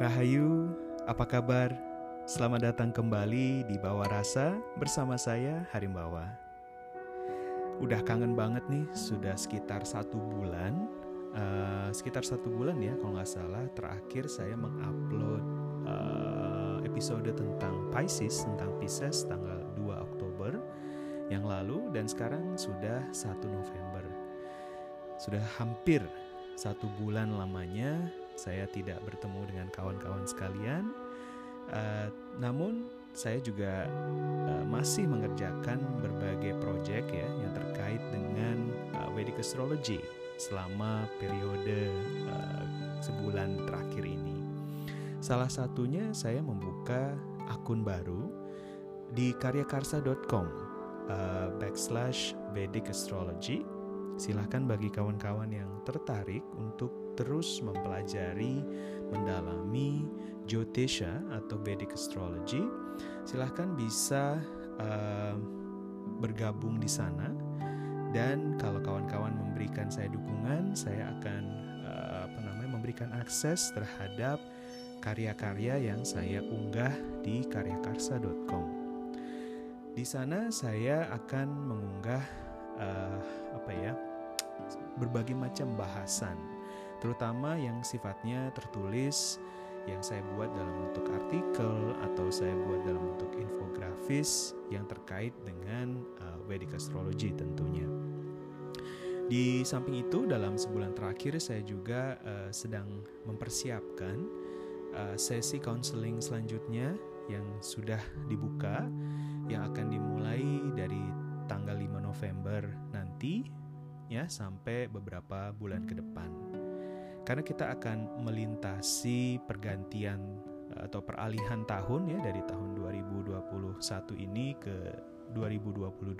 Rahayu, apa kabar? Selamat datang kembali di Bawah Rasa bersama saya Harimbawa. Udah kangen banget nih, sudah sekitar satu bulan, uh, sekitar satu bulan ya kalau nggak salah. Terakhir saya mengupload uh, episode tentang Pisces, tentang Pisces tanggal 2 Oktober yang lalu dan sekarang sudah 1 November. Sudah hampir satu bulan lamanya saya tidak bertemu dengan kawan-kawan sekalian. Uh, namun saya juga uh, masih mengerjakan berbagai proyek ya yang terkait dengan uh, Vedic Astrology selama periode uh, sebulan terakhir ini. Salah satunya saya membuka akun baru di karyakarsa.com uh, backslash Vedic Astrology. Silahkan bagi kawan-kawan yang tertarik untuk terus mempelajari, mendalami Jyotisha atau Vedic Astrology, silahkan bisa uh, bergabung di sana. Dan kalau kawan-kawan memberikan saya dukungan, saya akan uh, apa namanya memberikan akses terhadap karya-karya yang saya unggah di karyakarsa.com. Di sana saya akan mengunggah uh, apa ya berbagai macam bahasan terutama yang sifatnya tertulis yang saya buat dalam bentuk artikel atau saya buat dalam bentuk infografis yang terkait dengan uh, Vedic Astrology tentunya. Di samping itu dalam sebulan terakhir saya juga uh, sedang mempersiapkan uh, sesi counseling selanjutnya yang sudah dibuka yang akan dimulai dari tanggal 5 November nanti ya sampai beberapa bulan ke depan karena kita akan melintasi pergantian eh, atau peralihan tahun ya dari tahun 2021 ini ke 2022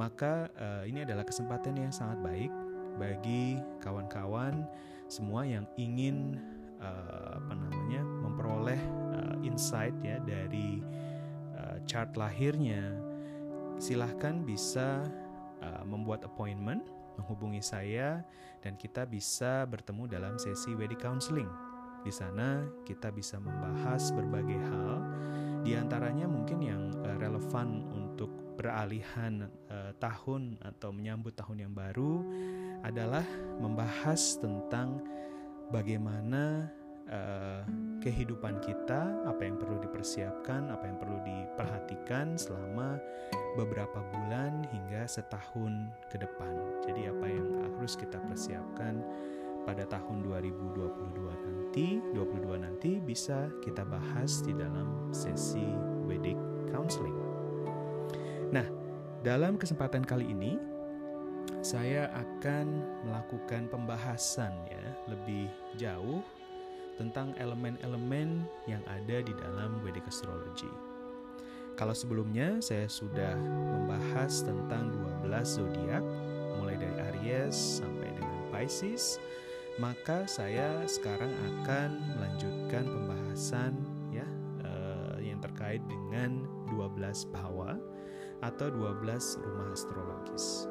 maka uh, ini adalah kesempatan yang sangat baik bagi kawan-kawan semua yang ingin uh, apa namanya memperoleh uh, insight ya dari uh, chart lahirnya. Silahkan bisa uh, membuat appointment menghubungi saya dan kita bisa bertemu dalam sesi wedding counseling. Di sana kita bisa membahas berbagai hal, di antaranya mungkin yang uh, relevan untuk peralihan uh, tahun atau menyambut tahun yang baru adalah membahas tentang bagaimana uh, kehidupan kita, apa yang perlu dipersiapkan, apa yang perlu diperhatikan selama beberapa bulan hingga setahun ke depan. Jadi apa yang harus kita persiapkan pada tahun 2022 nanti, 22 nanti bisa kita bahas di dalam sesi Vedic Counseling. Nah, dalam kesempatan kali ini saya akan melakukan pembahasan ya lebih jauh tentang elemen-elemen yang ada di dalam Vedic Astrology. Kalau sebelumnya saya sudah membahas tentang 12 zodiak mulai dari Aries sampai dengan Pisces, maka saya sekarang akan melanjutkan pembahasan ya uh, yang terkait dengan 12 bhawa atau 12 rumah astrologis.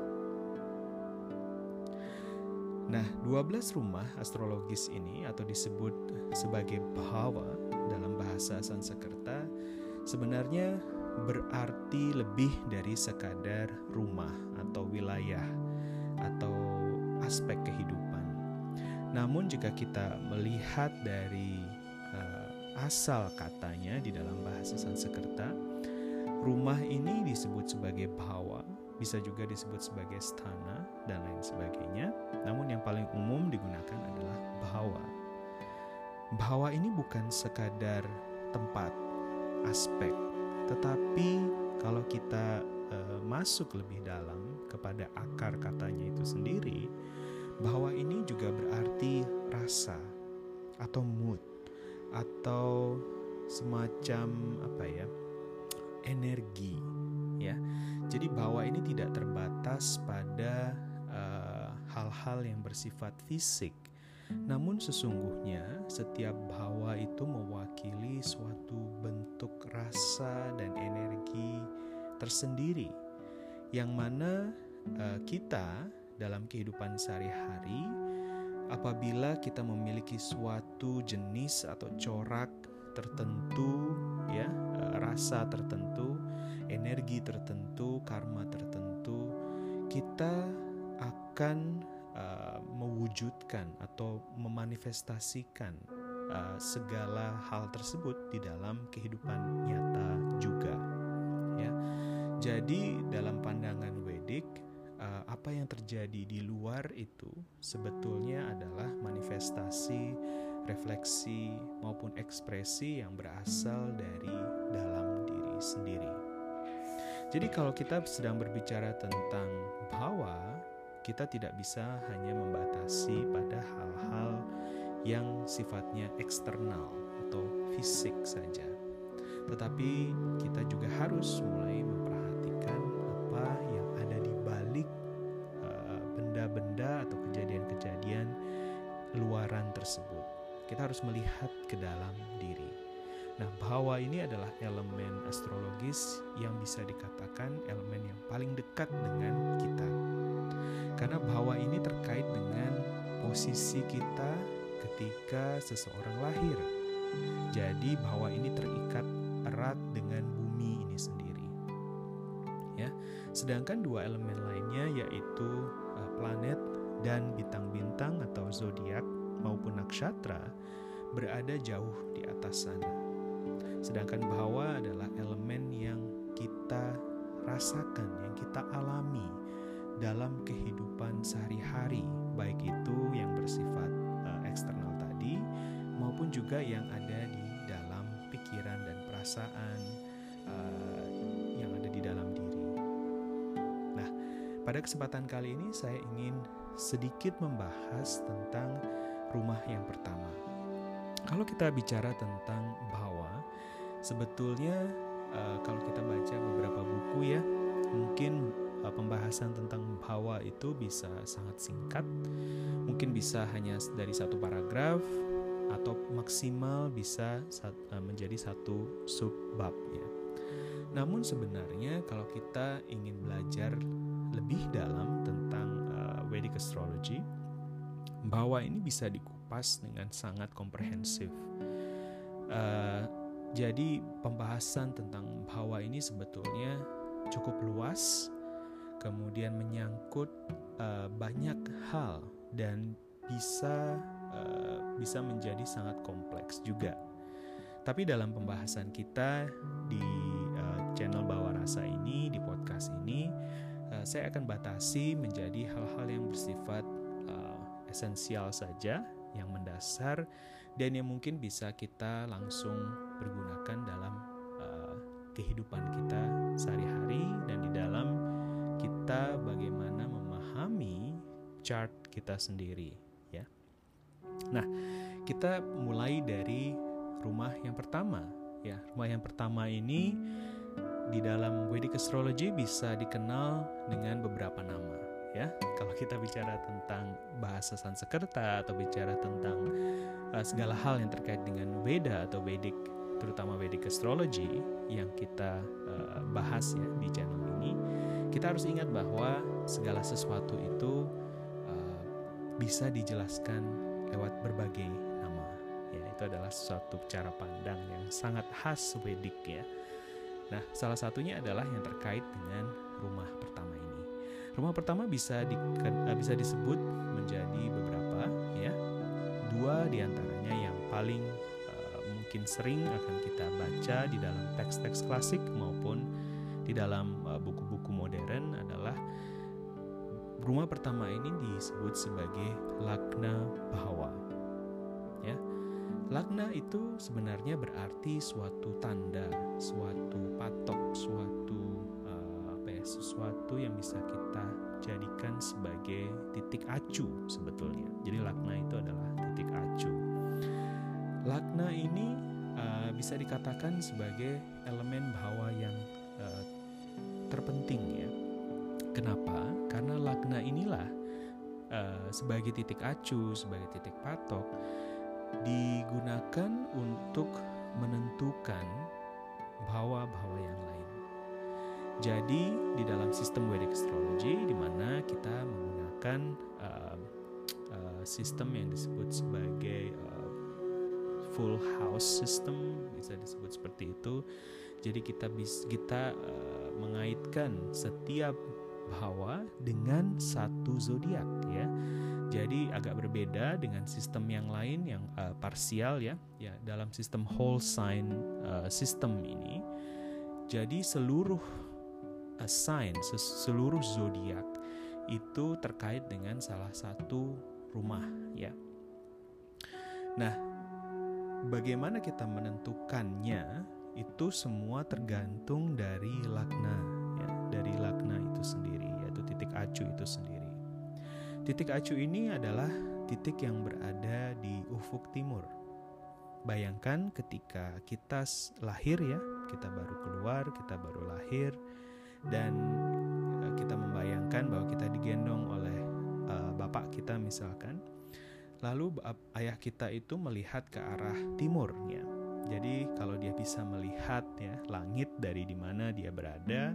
Nah, 12 rumah astrologis ini atau disebut sebagai bhawa dalam bahasa Sanskerta sebenarnya berarti lebih dari sekadar rumah atau wilayah atau aspek kehidupan. Namun jika kita melihat dari uh, asal katanya di dalam bahasa Sanskerta, rumah ini disebut sebagai bhawa, bisa juga disebut sebagai stana dan lain sebagainya. Namun yang paling umum digunakan adalah bhawa. Bhawa ini bukan sekadar tempat, aspek tetapi kalau kita uh, masuk lebih dalam kepada akar katanya itu sendiri, bahwa ini juga berarti rasa atau mood atau semacam apa ya energi ya. Jadi bahwa ini tidak terbatas pada eh, hal-hal uh, yang bersifat fisik, namun sesungguhnya setiap bahwa itu mewakili suatu bentuk rasa dan energi tersendiri yang mana uh, kita dalam kehidupan sehari-hari apabila kita memiliki suatu jenis atau corak tertentu ya uh, rasa tertentu energi tertentu karma tertentu kita akan uh, mewujudkan atau memanifestasikan uh, segala hal tersebut di dalam kehidupan nyata juga ya. Jadi dalam pandangan Wedik apa yang terjadi di luar itu sebetulnya adalah manifestasi, refleksi maupun ekspresi yang berasal dari dalam diri sendiri. Jadi kalau kita sedang berbicara tentang bahwa kita tidak bisa hanya membatasi pada hal-hal yang sifatnya eksternal atau fisik saja. Tetapi kita juga harus mulai harus melihat ke dalam diri. Nah, bahwa ini adalah elemen astrologis yang bisa dikatakan elemen yang paling dekat dengan kita. Karena bahwa ini terkait dengan posisi kita ketika seseorang lahir. Jadi bahwa ini terikat erat dengan bumi ini sendiri. Ya. Sedangkan dua elemen lainnya yaitu uh, planet dan bintang-bintang atau zodiak maupun nakshatra berada jauh di atas sana. Sedangkan bahwa adalah elemen yang kita rasakan, yang kita alami dalam kehidupan sehari-hari, baik itu yang bersifat uh, eksternal tadi maupun juga yang ada di dalam pikiran dan perasaan uh, yang ada di dalam diri. Nah, pada kesempatan kali ini saya ingin sedikit membahas tentang rumah yang pertama. Kalau kita bicara tentang bahwa sebetulnya uh, kalau kita baca beberapa buku ya, mungkin uh, pembahasan tentang bahwa itu bisa sangat singkat, mungkin bisa hanya dari satu paragraf atau maksimal bisa uh, menjadi satu subbab ya. Namun sebenarnya kalau kita ingin belajar lebih dalam tentang uh, Vedic astrology, bahwa ini bisa dikupas dengan sangat komprehensif. Uh, jadi pembahasan tentang bahwa ini sebetulnya cukup luas, kemudian menyangkut uh, banyak hal dan bisa uh, bisa menjadi sangat kompleks juga. Tapi dalam pembahasan kita di uh, channel Bawa Rasa ini, di podcast ini, uh, saya akan batasi menjadi hal-hal yang bersifat esensial saja, yang mendasar, dan yang mungkin bisa kita langsung pergunakan dalam uh, kehidupan kita sehari-hari dan di dalam kita bagaimana memahami chart kita sendiri ya. Nah, kita mulai dari rumah yang pertama ya. Rumah yang pertama ini di dalam Vedic astrology bisa dikenal dengan beberapa nama ya. Kalau kita bicara tentang bahasa Sanskerta atau bicara tentang uh, segala hal yang terkait dengan Veda atau Vedic terutama Vedic astrology yang kita uh, bahas ya di channel ini, kita harus ingat bahwa segala sesuatu itu uh, bisa dijelaskan lewat berbagai nama. Ya, itu adalah suatu cara pandang yang sangat khas Vedic ya. Nah, salah satunya adalah yang terkait dengan rumah pertama ini. Rumah pertama bisa di, bisa disebut menjadi beberapa ya. Dua di antaranya yang paling mungkin sering akan kita baca di dalam teks-teks klasik maupun di dalam buku-buku modern adalah rumah pertama ini disebut sebagai Lagna Bahwa. Ya. Lagna itu sebenarnya berarti suatu tanda, suatu patok, suatu uh, sesuatu yang bisa kita jadikan sebagai titik acu sebetulnya. Jadi Lagna itu adalah titik acu. Lagna ini uh, bisa dikatakan sebagai elemen bahwa yang uh, terpenting ya. Kenapa? Karena Lagna inilah uh, sebagai titik acu, sebagai titik patok digunakan untuk menentukan bahwa-bahwa yang. Jadi di dalam sistem Vedic astrology di mana kita menggunakan uh, uh, sistem yang disebut sebagai uh, full house system bisa disebut seperti itu. Jadi kita bisa kita uh, mengaitkan setiap bahwa dengan satu zodiak ya. Jadi agak berbeda dengan sistem yang lain yang uh, parsial ya. Ya, dalam sistem whole sign uh, system ini jadi seluruh uh, sign, seluruh zodiak itu terkait dengan salah satu rumah ya. Nah, bagaimana kita menentukannya itu semua tergantung dari lakna ya, dari lakna itu sendiri yaitu titik acu itu sendiri. Titik acu ini adalah titik yang berada di ufuk timur. Bayangkan ketika kita lahir ya, kita baru keluar, kita baru lahir dan eh, kita membayangkan bahwa kita digendong oleh uh, bapak kita misalkan Lalu ayah kita itu melihat ke arah timur ya. Jadi kalau dia bisa melihat ya langit dari di mana dia berada,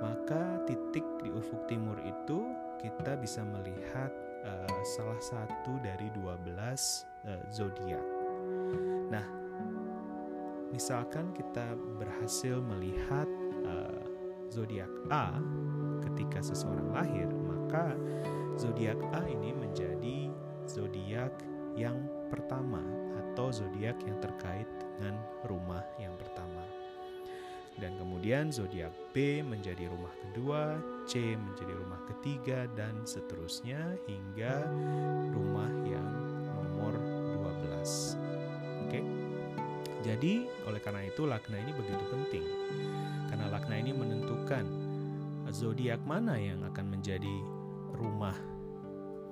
maka titik di ufuk timur itu kita bisa melihat uh, salah satu dari 12 uh, zodiak. Nah, misalkan kita berhasil melihat uh, zodiak A ketika seseorang lahir, maka zodiak A ini menjadi zodiak yang pertama atau zodiak yang terkait dengan rumah yang pertama. Dan kemudian zodiak B menjadi rumah kedua, C menjadi rumah ketiga dan seterusnya hingga rumah yang Jadi oleh karena itu lakna ini begitu penting. Karena lakna ini menentukan zodiak mana yang akan menjadi rumah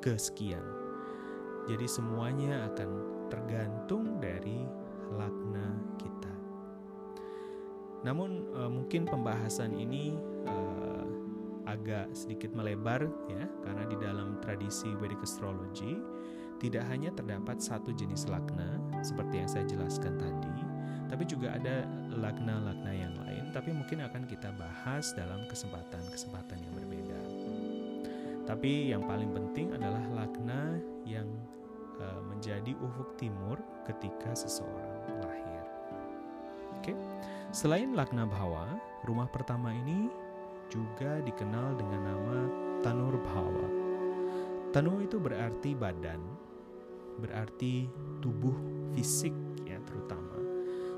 kesekian jadi semuanya akan tergantung dari lakna kita. Namun uh, mungkin pembahasan ini uh, agak sedikit melebar ya karena di dalam tradisi Vedic astrology tidak hanya terdapat satu jenis lakna seperti yang saya jelaskan tadi, tapi juga ada lakna-lakna yang lain, tapi mungkin akan kita bahas dalam kesempatan-kesempatan yang berbeda. Tapi yang paling penting adalah lakna yang e, menjadi ufuk timur ketika seseorang lahir. Oke. Selain lakna Bhawa, rumah pertama ini juga dikenal dengan nama Tanur Bhawa. Tanu itu berarti badan, berarti tubuh fisik ya terutama.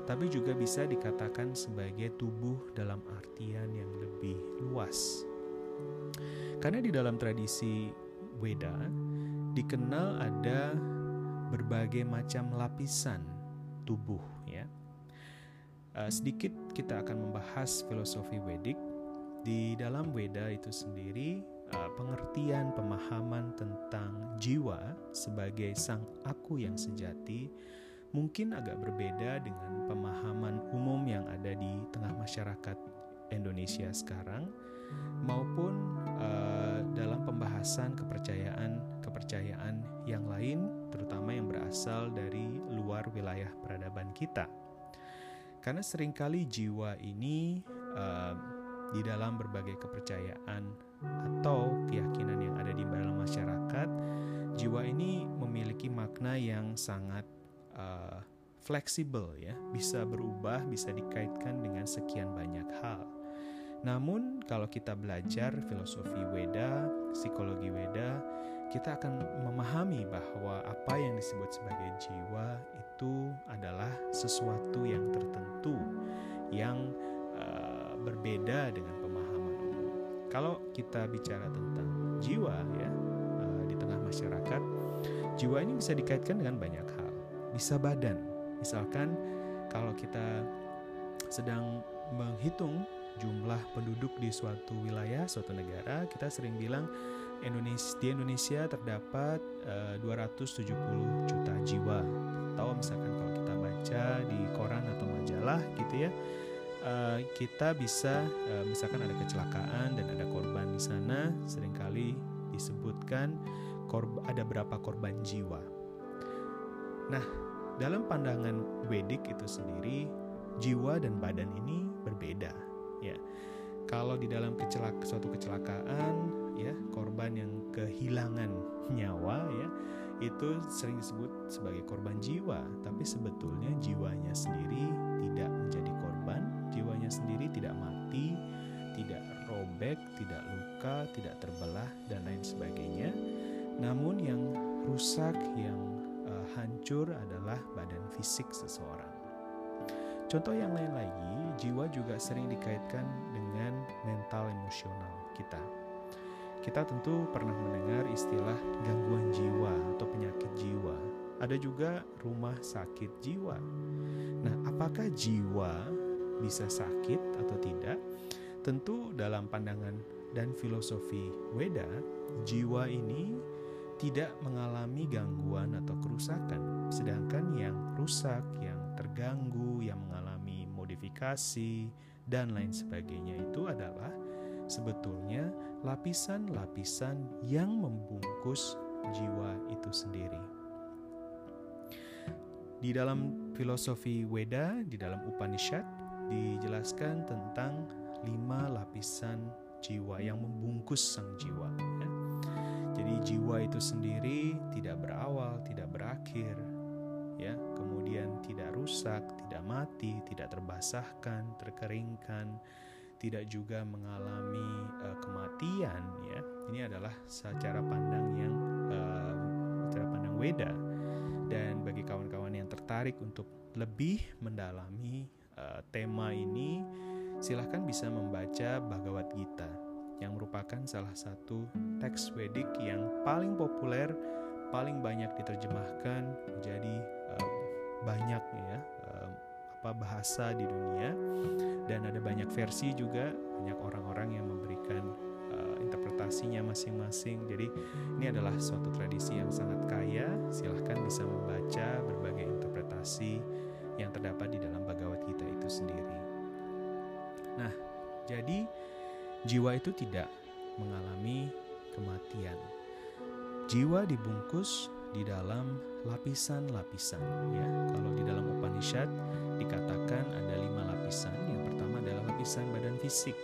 Tapi juga bisa dikatakan sebagai tubuh dalam artian yang lebih luas. Karena di dalam tradisi Weda dikenal ada berbagai macam lapisan tubuh ya. Uh, sedikit kita akan membahas filosofi Wedik di dalam Weda itu sendiri uh, pengertian pemahaman tentang jiwa sebagai sang aku yang sejati mungkin agak berbeda dengan pemahaman umum yang ada di tengah masyarakat Indonesia sekarang maupun uh, dalam pembahasan kepercayaan-kepercayaan yang lain, terutama yang berasal dari luar wilayah peradaban kita. Karena sering kali jiwa ini uh, di dalam berbagai kepercayaan atau keyakinan yang ada di dalam masyarakat, jiwa ini memiliki makna yang sangat uh, fleksibel ya, bisa berubah, bisa dikaitkan dengan sekian banyak hal. Namun, kalau kita belajar filosofi Weda, psikologi Weda, kita akan memahami bahwa apa yang disebut sebagai jiwa itu adalah sesuatu yang tertentu yang uh, berbeda dengan pemahaman umum. Kalau kita bicara tentang jiwa ya uh, di tengah masyarakat, jiwa ini bisa dikaitkan dengan banyak. Bisa badan, misalkan kalau kita sedang menghitung jumlah penduduk di suatu wilayah, suatu negara, kita sering bilang Indonesia di Indonesia terdapat eh, uh, 270 juta jiwa. Tahu misalkan kalau kita baca di koran atau majalah gitu ya, uh, kita bisa uh, misalkan ada kecelakaan dan ada korban di sana, sering kali disebutkan korb ada berapa korban jiwa. Nah, dalam pandangan Wedik itu sendiri, jiwa dan badan ini berbeda ya. Kalau di dalam kecelak suatu kecelakaan ya korban yang kehilangan nyawa ya itu sering disebut sebagai korban jiwa, tapi sebetulnya jiwanya sendiri tidak menjadi korban, jiwanya sendiri tidak mati, tidak robek, tidak luka, tidak terbelah dan lain sebagainya. Namun yang rusak, yang hancur adalah badan fisik seseorang. Contoh yang lain lagi, jiwa juga sering dikaitkan dengan mental emosional kita. Kita tentu pernah mendengar istilah gangguan jiwa atau penyakit jiwa. Ada juga rumah sakit jiwa. Nah, apakah jiwa bisa sakit atau tidak? Tentu dalam pandangan dan filosofi Weda, jiwa ini tidak mengalami gangguan atau kerusakan, sedangkan yang rusak, yang terganggu, yang mengalami modifikasi, dan lain sebagainya itu adalah sebetulnya lapisan-lapisan yang membungkus jiwa itu sendiri. Di dalam filosofi Weda, di dalam Upanishad, dijelaskan tentang lima lapisan jiwa yang membungkus sang jiwa. Ya. Jiwa itu sendiri tidak berawal, tidak berakhir, ya. Kemudian tidak rusak, tidak mati, tidak terbasahkan, terkeringkan, tidak juga mengalami uh, kematian ya. Ini adalah secara pandang yang uh, cara pandang Weda dan bagi kawan-kawan yang tertarik untuk lebih mendalami uh, tema ini silahkan bisa membaca Bhagavad Gita yang merupakan salah satu teks Wedik yang paling populer paling banyak diterjemahkan menjadi uh, banyak ya uh, beberapa bahasa di dunia. Dan ada banyak versi juga banyak orang-orang yang memberikan uh, interpretasinya masing-masing. Jadi ini adalah suatu tradisi yang sangat kaya. Silahkan bisa membaca berbagai interpretasi yang terdapat di dalam Bhagavad Gita itu sendiri. Nah jadi jiwa itu tidak mengalami kematian jiwa dibungkus di dalam lapisan-lapisan ya kalau di dalam Upanishad dikatakan ada lima lapisan. Yang pertama adalah lapisan badan fisik.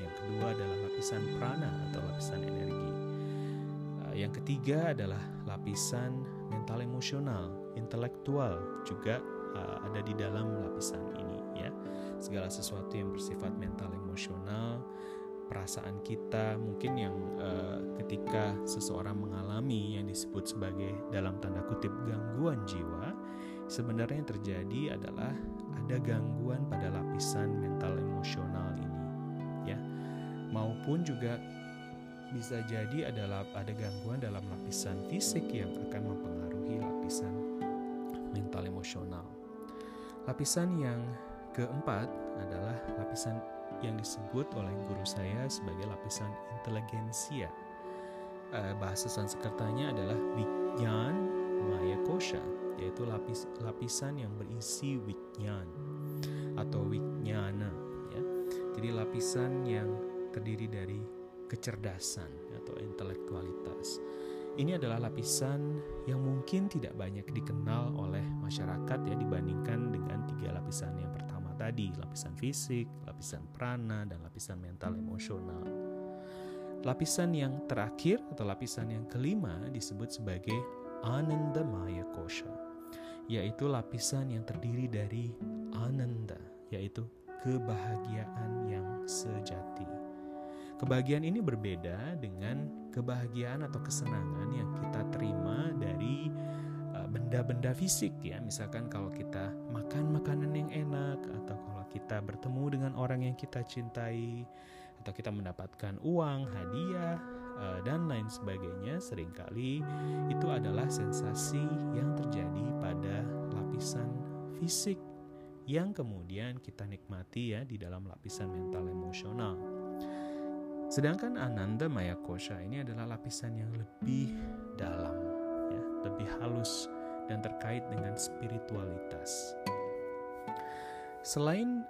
Yang kedua adalah lapisan prana atau lapisan energi. Eh, yang ketiga adalah lapisan mental emosional, intelektual juga eh, ada di dalam lapisan ini ya. Segala sesuatu yang bersifat mental emosional, perasaan kita mungkin yang uh, ketika seseorang mengalami yang disebut sebagai dalam tanda kutip gangguan jiwa sebenarnya yang terjadi adalah ada gangguan pada lapisan mental emosional ini ya. Maupun juga bisa jadi adalah ada gangguan dalam lapisan fisik yang akan mempengaruhi lapisan mental emosional. Lapisan yang keempat adalah lapisan yang disebut oleh guru saya sebagai lapisan inteligensia. Uh, bahasa Sanskertanya adalah Vijnan Maya Kosha, yaitu lapis lapisan yang berisi Vijnan atau Vijnana. Ya. Jadi lapisan yang terdiri dari kecerdasan atau intelektualitas. Ini adalah lapisan yang mungkin tidak banyak dikenal oleh masyarakat ya dibandingkan dengan tiga lapisan yang pertama tadi, lapisan fisik, lapisan prana, dan lapisan mental emosional. Lapisan yang terakhir atau lapisan yang kelima disebut sebagai Ananda Maya Kosha, yaitu lapisan yang terdiri dari Ananda, yaitu kebahagiaan yang sejati. Kebahagiaan ini berbeda dengan kebahagiaan atau kesenangan yang kita terima dari benda-benda fisik ya misalkan kalau kita makan makanan yang enak atau kalau kita bertemu dengan orang yang kita cintai atau kita mendapatkan uang hadiah eh, dan lain sebagainya sering kali itu adalah sensasi yang terjadi pada lapisan fisik yang kemudian kita nikmati ya di dalam lapisan mental emosional. Sedangkan Ananda Maya Kosha ini adalah lapisan yang lebih dalam, ya, lebih halus, dan terkait dengan spiritualitas. Selain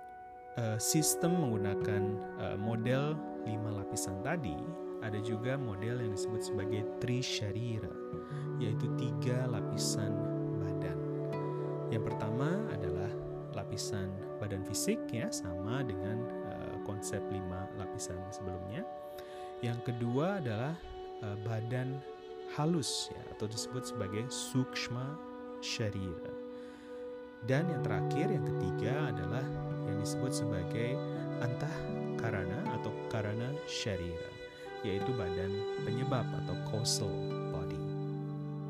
uh, sistem menggunakan uh, model lima lapisan tadi, ada juga model yang disebut sebagai Trisharira, yaitu tiga lapisan badan. Yang pertama adalah lapisan badan fisik ya, sama dengan uh, konsep lima lapisan sebelumnya. Yang kedua adalah uh, badan halus ya atau disebut sebagai sukshma sharira. Dan yang terakhir yang ketiga adalah yang disebut sebagai antah karana atau karana sharira yaitu badan penyebab atau causal body.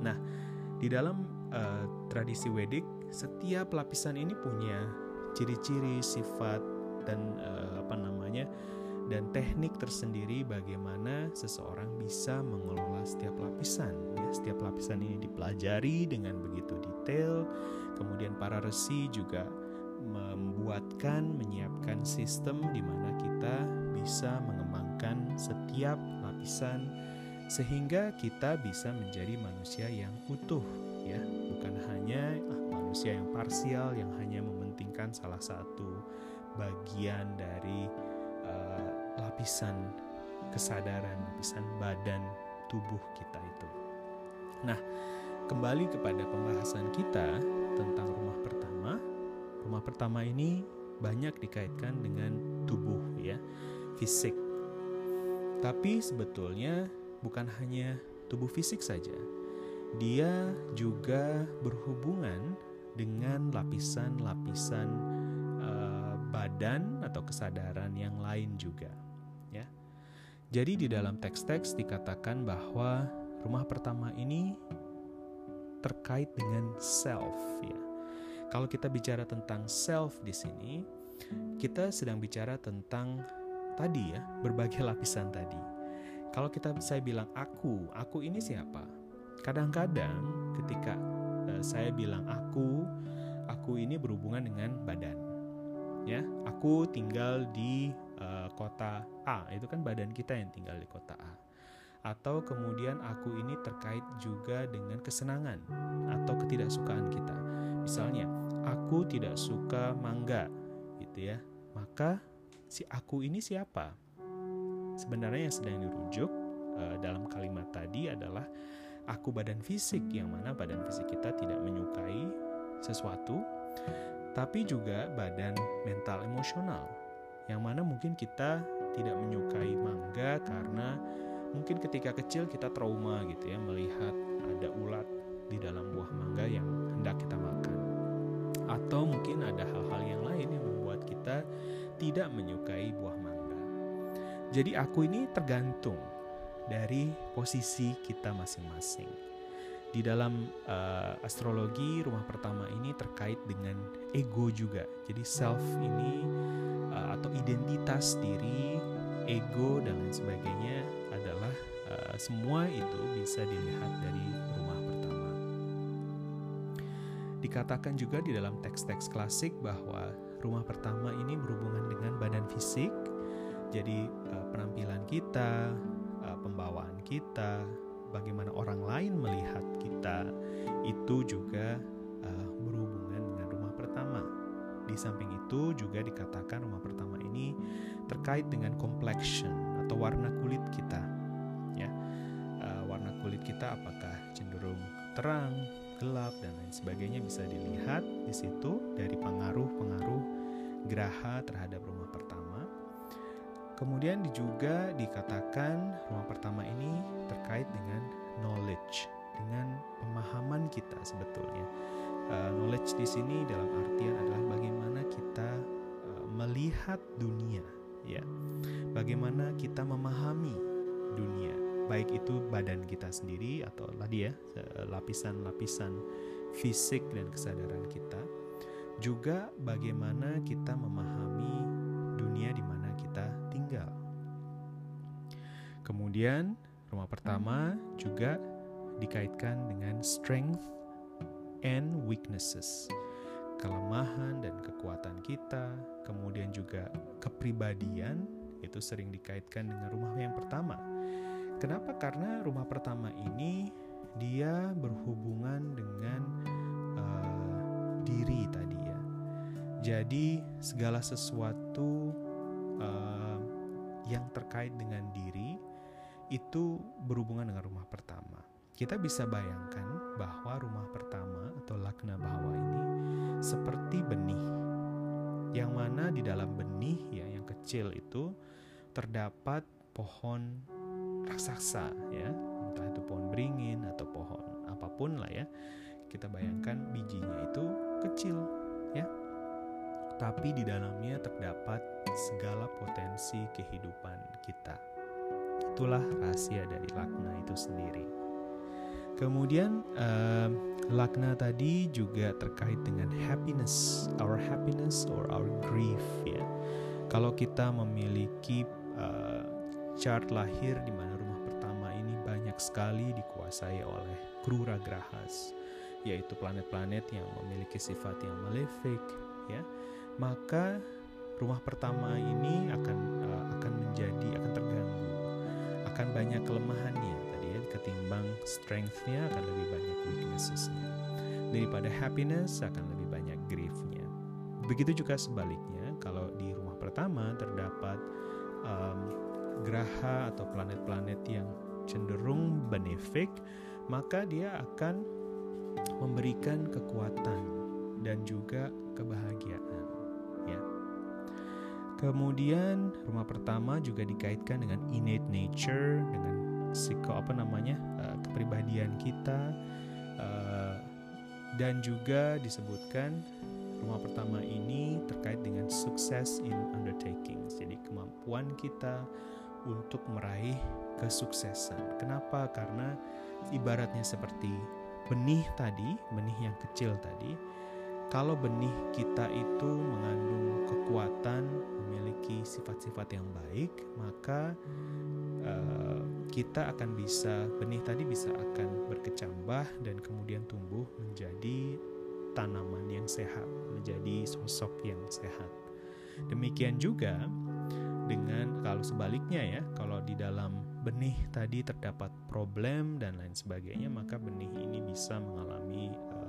Nah, di dalam uh, tradisi Wedik setiap lapisan ini punya ciri-ciri, sifat dan uh, apa namanya dan teknik tersendiri bagaimana seseorang bisa mengelola setiap lapisan. Ya, setiap lapisan ini dipelajari dengan begitu detail. Kemudian para resi juga membuatkan, menyiapkan sistem di mana kita bisa mengembangkan setiap lapisan sehingga kita bisa menjadi manusia yang utuh ya, bukan hanya manusia yang parsial yang hanya mementingkan salah satu bagian dari lapisan kesadaran, lapisan badan tubuh kita itu. Nah, kembali kepada pembahasan kita tentang rumah pertama. Rumah pertama ini banyak dikaitkan dengan tubuh ya, fisik. Tapi sebetulnya bukan hanya tubuh fisik saja. Dia juga berhubungan dengan lapisan-lapisan badan atau kesadaran yang lain juga, ya. Jadi di dalam teks-teks dikatakan bahwa rumah pertama ini terkait dengan self, ya. Kalau kita bicara tentang self di sini, kita sedang bicara tentang tadi ya, berbagai lapisan tadi. Kalau kita saya bilang aku, aku ini siapa? Kadang-kadang ketika uh, saya bilang aku, aku ini berhubungan dengan badan. Ya, aku tinggal di uh, kota A, itu kan badan kita yang tinggal di kota A. Atau kemudian aku ini terkait juga dengan kesenangan atau ketidaksukaan kita. Misalnya, aku tidak suka mangga gitu ya. Maka si aku ini siapa? Sebenarnya yang sedang dirujuk uh, dalam kalimat tadi adalah aku badan fisik yang mana badan fisik kita tidak menyukai sesuatu tapi juga badan mental emosional yang mana mungkin kita tidak menyukai mangga karena mungkin ketika kecil kita trauma gitu ya melihat ada ulat di dalam buah mangga yang hendak kita makan atau mungkin ada hal-hal yang lain yang membuat kita tidak menyukai buah mangga. Jadi aku ini tergantung dari posisi kita masing-masing. Di dalam uh, astrologi rumah pertama ini terkait dengan ego juga. Jadi self ini uh, atau identitas diri, ego dan lain sebagainya adalah uh, semua itu bisa dilihat dari rumah pertama. Dikatakan juga di dalam teks-teks klasik bahwa rumah pertama ini berhubungan dengan badan fisik. Jadi uh, penampilan kita, uh, pembawaan kita, bagaimana orang lain melihat kita, itu juga uh, berhubungan dengan rumah pertama. Di samping itu juga dikatakan rumah pertama ini terkait dengan complexion atau warna kulit kita. Ya, uh, warna kulit kita apakah cenderung terang, gelap dan lain sebagainya bisa dilihat di situ dari pengaruh-pengaruh geraha terhadap rumah pertama Kemudian juga dikatakan rumah pertama ini terkait dengan knowledge, dengan pemahaman kita sebetulnya. Uh, knowledge di sini dalam artian adalah bagaimana kita uh, melihat dunia, ya. Bagaimana kita memahami dunia, baik itu badan kita sendiri atau tadi ya lapisan-lapisan fisik dan kesadaran kita. Juga bagaimana kita memahami dunia di Kemudian, rumah pertama juga dikaitkan dengan strength and weaknesses. Kelemahan dan kekuatan kita, kemudian juga kepribadian itu sering dikaitkan dengan rumah yang pertama. Kenapa? Karena rumah pertama ini dia berhubungan dengan uh, diri tadi ya. Jadi segala sesuatu uh, yang terkait dengan diri itu berhubungan dengan rumah pertama. Kita bisa bayangkan bahwa rumah pertama atau lakna bahwa ini seperti benih. Yang mana di dalam benih ya yang kecil itu terdapat pohon raksasa ya. Entah itu pohon beringin atau pohon apa pun lah ya. Kita bayangkan bijinya itu kecil ya. Tapi di dalamnya terdapat segala potensi kehidupan kita itulah rahasia dari lakna itu sendiri. Kemudian uh, lakna tadi juga terkait dengan happiness our happiness or our grief ya. Kalau kita memiliki uh, chart lahir di mana rumah pertama ini banyak sekali dikuasai oleh Krura Grahas yaitu planet-planet yang memiliki sifat yang malefic ya. Maka rumah pertama ini akan uh, akan menjadi akan akan banyak kelemahannya tadi ya ketimbang strength-nya akan lebih banyak weaknesses-nya daripada happiness akan lebih banyak grief-nya begitu juga sebaliknya kalau di rumah pertama terdapat um, graha atau planet-planet yang cenderung benefic maka dia akan memberikan kekuatan dan juga kebahagiaan. Kemudian rumah pertama juga dikaitkan dengan innate nature dengan psiko apa namanya uh, kepribadian kita. Uh, dan juga disebutkan rumah pertama ini terkait dengan sukses in undertakings jadi kemampuan kita untuk meraih kesuksesan. Kenapa? Karena ibaratnya seperti benih tadi, benih yang kecil tadi, kalau benih kita itu mengandung kekuatan, sifat-sifat yang baik, maka uh, kita akan bisa benih tadi bisa akan berkecambah dan kemudian tumbuh menjadi tanaman yang sehat, menjadi sosok yang sehat. Demikian juga dengan kalau sebaliknya ya, kalau di dalam benih tadi terdapat problem dan lain sebagainya, maka benih ini bisa mengalami uh,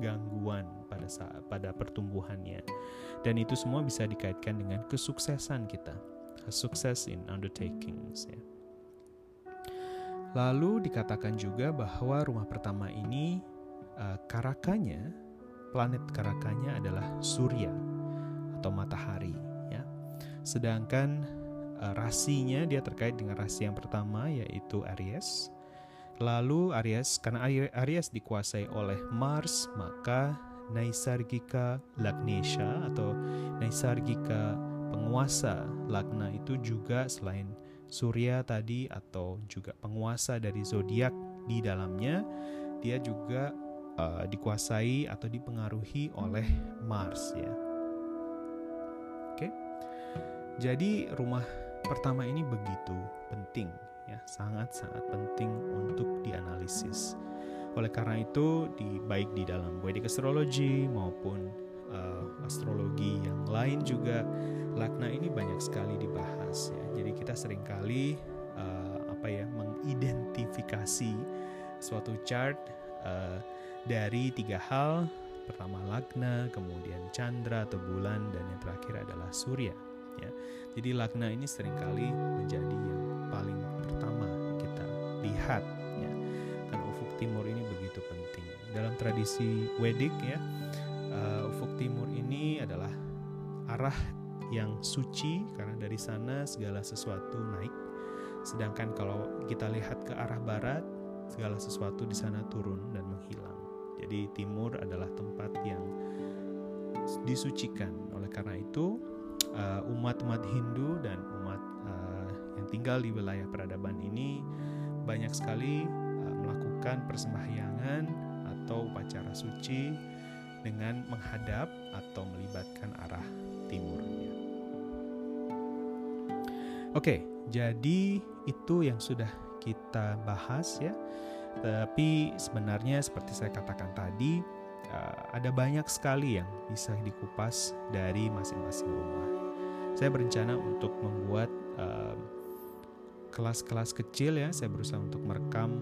gangguan pada saat pada pertumbuhannya. Dan itu semua bisa dikaitkan dengan kesuksesan kita, sukses in undertakings ya. Lalu dikatakan juga bahwa rumah pertama ini uh, karakanya, planet karakanya adalah surya atau matahari ya. Sedangkan uh, rasinya dia terkait dengan rasi yang pertama yaitu Aries. Lalu Aries karena Aries dikuasai oleh Mars maka Naisargika Lagnesha atau Naisargika penguasa Lagna itu juga selain Surya tadi atau juga penguasa dari zodiak di dalamnya dia juga uh, dikuasai atau dipengaruhi oleh Mars ya. Oke. Jadi rumah pertama ini begitu penting ya, sangat-sangat penting untuk dianalisis. Oleh karena itu, di baik di dalam Vedic astrology maupun uh, astrologi yang lain juga lakna ini banyak sekali dibahas ya. Jadi kita sering kali uh, apa ya mengidentifikasi suatu chart uh, dari tiga hal. Pertama lagna, kemudian chandra atau bulan dan yang terakhir adalah surya ya. Jadi lakna ini sering kali menjadi yang paling pertama kita lihat ya. Karena ufuk timur ini begitu penting. Dalam tradisi Wedik ya, uh, ufuk timur ini adalah arah yang suci karena dari sana segala sesuatu naik. Sedangkan kalau kita lihat ke arah barat, segala sesuatu di sana turun dan menghilang. Jadi timur adalah tempat yang disucikan. Oleh karena itu, uh, umat-umat Hindu dan umat uh, yang tinggal di wilayah peradaban ini banyak sekali uh, melakukan persembahyangan atau upacara suci dengan menghadap atau melibatkan arah timurnya. Oke, jadi itu yang sudah kita bahas ya. Tapi sebenarnya seperti saya katakan tadi, ada banyak sekali yang bisa dikupas dari masing-masing rumah. Saya berencana untuk membuat kelas-kelas uh, kecil ya. Saya berusaha untuk merekam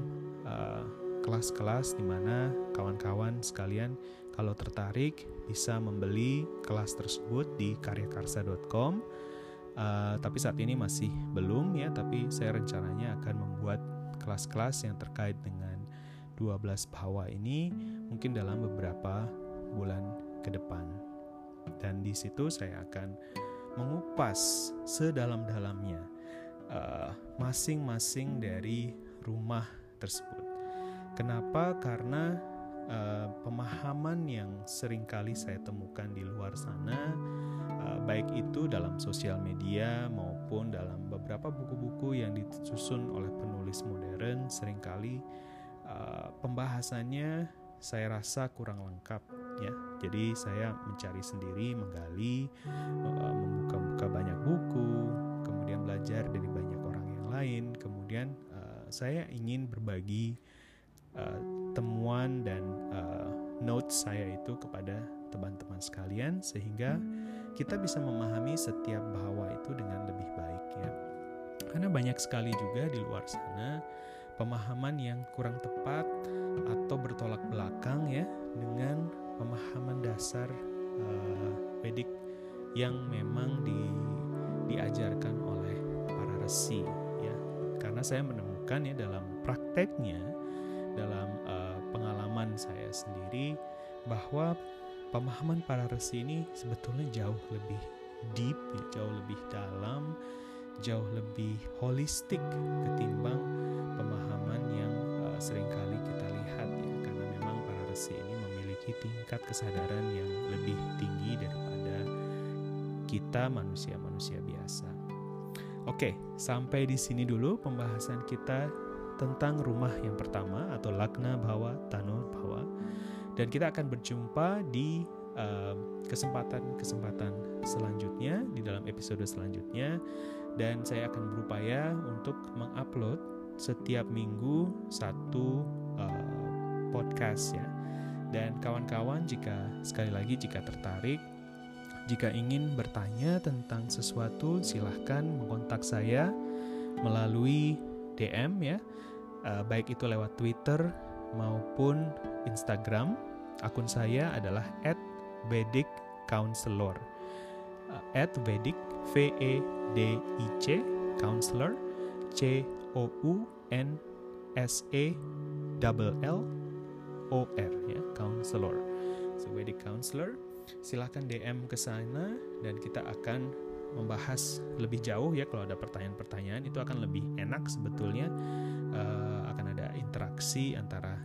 kelas-kelas uh, di mana kawan-kawan sekalian kalau tertarik bisa membeli kelas tersebut di karyakarsa.com uh, tapi saat ini masih belum ya. Tapi saya rencananya akan membuat kelas-kelas yang terkait dengan 12 bahwa ini mungkin dalam beberapa bulan ke depan dan di situ saya akan mengupas sedalam-dalamnya uh, masing-masing dari rumah tersebut. Kenapa? Karena uh, pemahaman yang sering kali saya temukan di luar sana, uh, baik itu dalam sosial media maupun dalam beberapa buku-buku yang disusun oleh penulis modern, sering kali uh, pembahasannya saya rasa kurang lengkap ya. Jadi saya mencari sendiri, menggali, uh, membuka-buka banyak buku, kemudian belajar dari banyak orang yang lain, kemudian uh, saya ingin berbagi temuan dan uh, notes saya itu kepada teman-teman sekalian sehingga kita bisa memahami setiap bahwa itu dengan lebih baik ya. Karena banyak sekali juga di luar sana pemahaman yang kurang tepat atau bertolak belakang ya dengan pemahaman dasar uh, yang memang di, diajarkan oleh para resi ya. Karena saya menemukan ya dalam prakteknya dalam uh, pengalaman saya sendiri bahwa pemahaman para resi ini sebetulnya jauh lebih deep, ya, jauh lebih dalam, jauh lebih holistik ketimbang pemahaman yang uh, sering kali kita lihat ya karena memang para resi ini memiliki tingkat kesadaran yang lebih tinggi daripada kita manusia-manusia biasa. Oke, sampai di sini dulu pembahasan kita tentang rumah yang pertama atau Lagna Bhawa Tano Bhawa dan kita akan berjumpa di kesempatan-kesempatan uh, selanjutnya di dalam episode selanjutnya dan saya akan berupaya untuk mengupload setiap minggu satu uh, podcast ya dan kawan-kawan jika sekali lagi jika tertarik jika ingin bertanya tentang sesuatu silahkan mengontak saya melalui DM ya uh, baik itu lewat Twitter maupun Instagram. Akun saya adalah @vediccounselor. Uh, @vedic v e d i c counselor c o u n s e double l o r ya counselor. So Vedic counselor. Silahkan DM ke sana dan kita akan membahas lebih jauh ya kalau ada pertanyaan-pertanyaan itu akan lebih enak sebetulnya uh, akan ada interaksi antara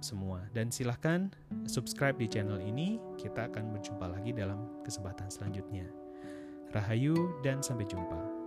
semua. Dan silahkan subscribe di channel ini. Kita akan berjumpa lagi dalam kesempatan selanjutnya. Rahayu dan sampai jumpa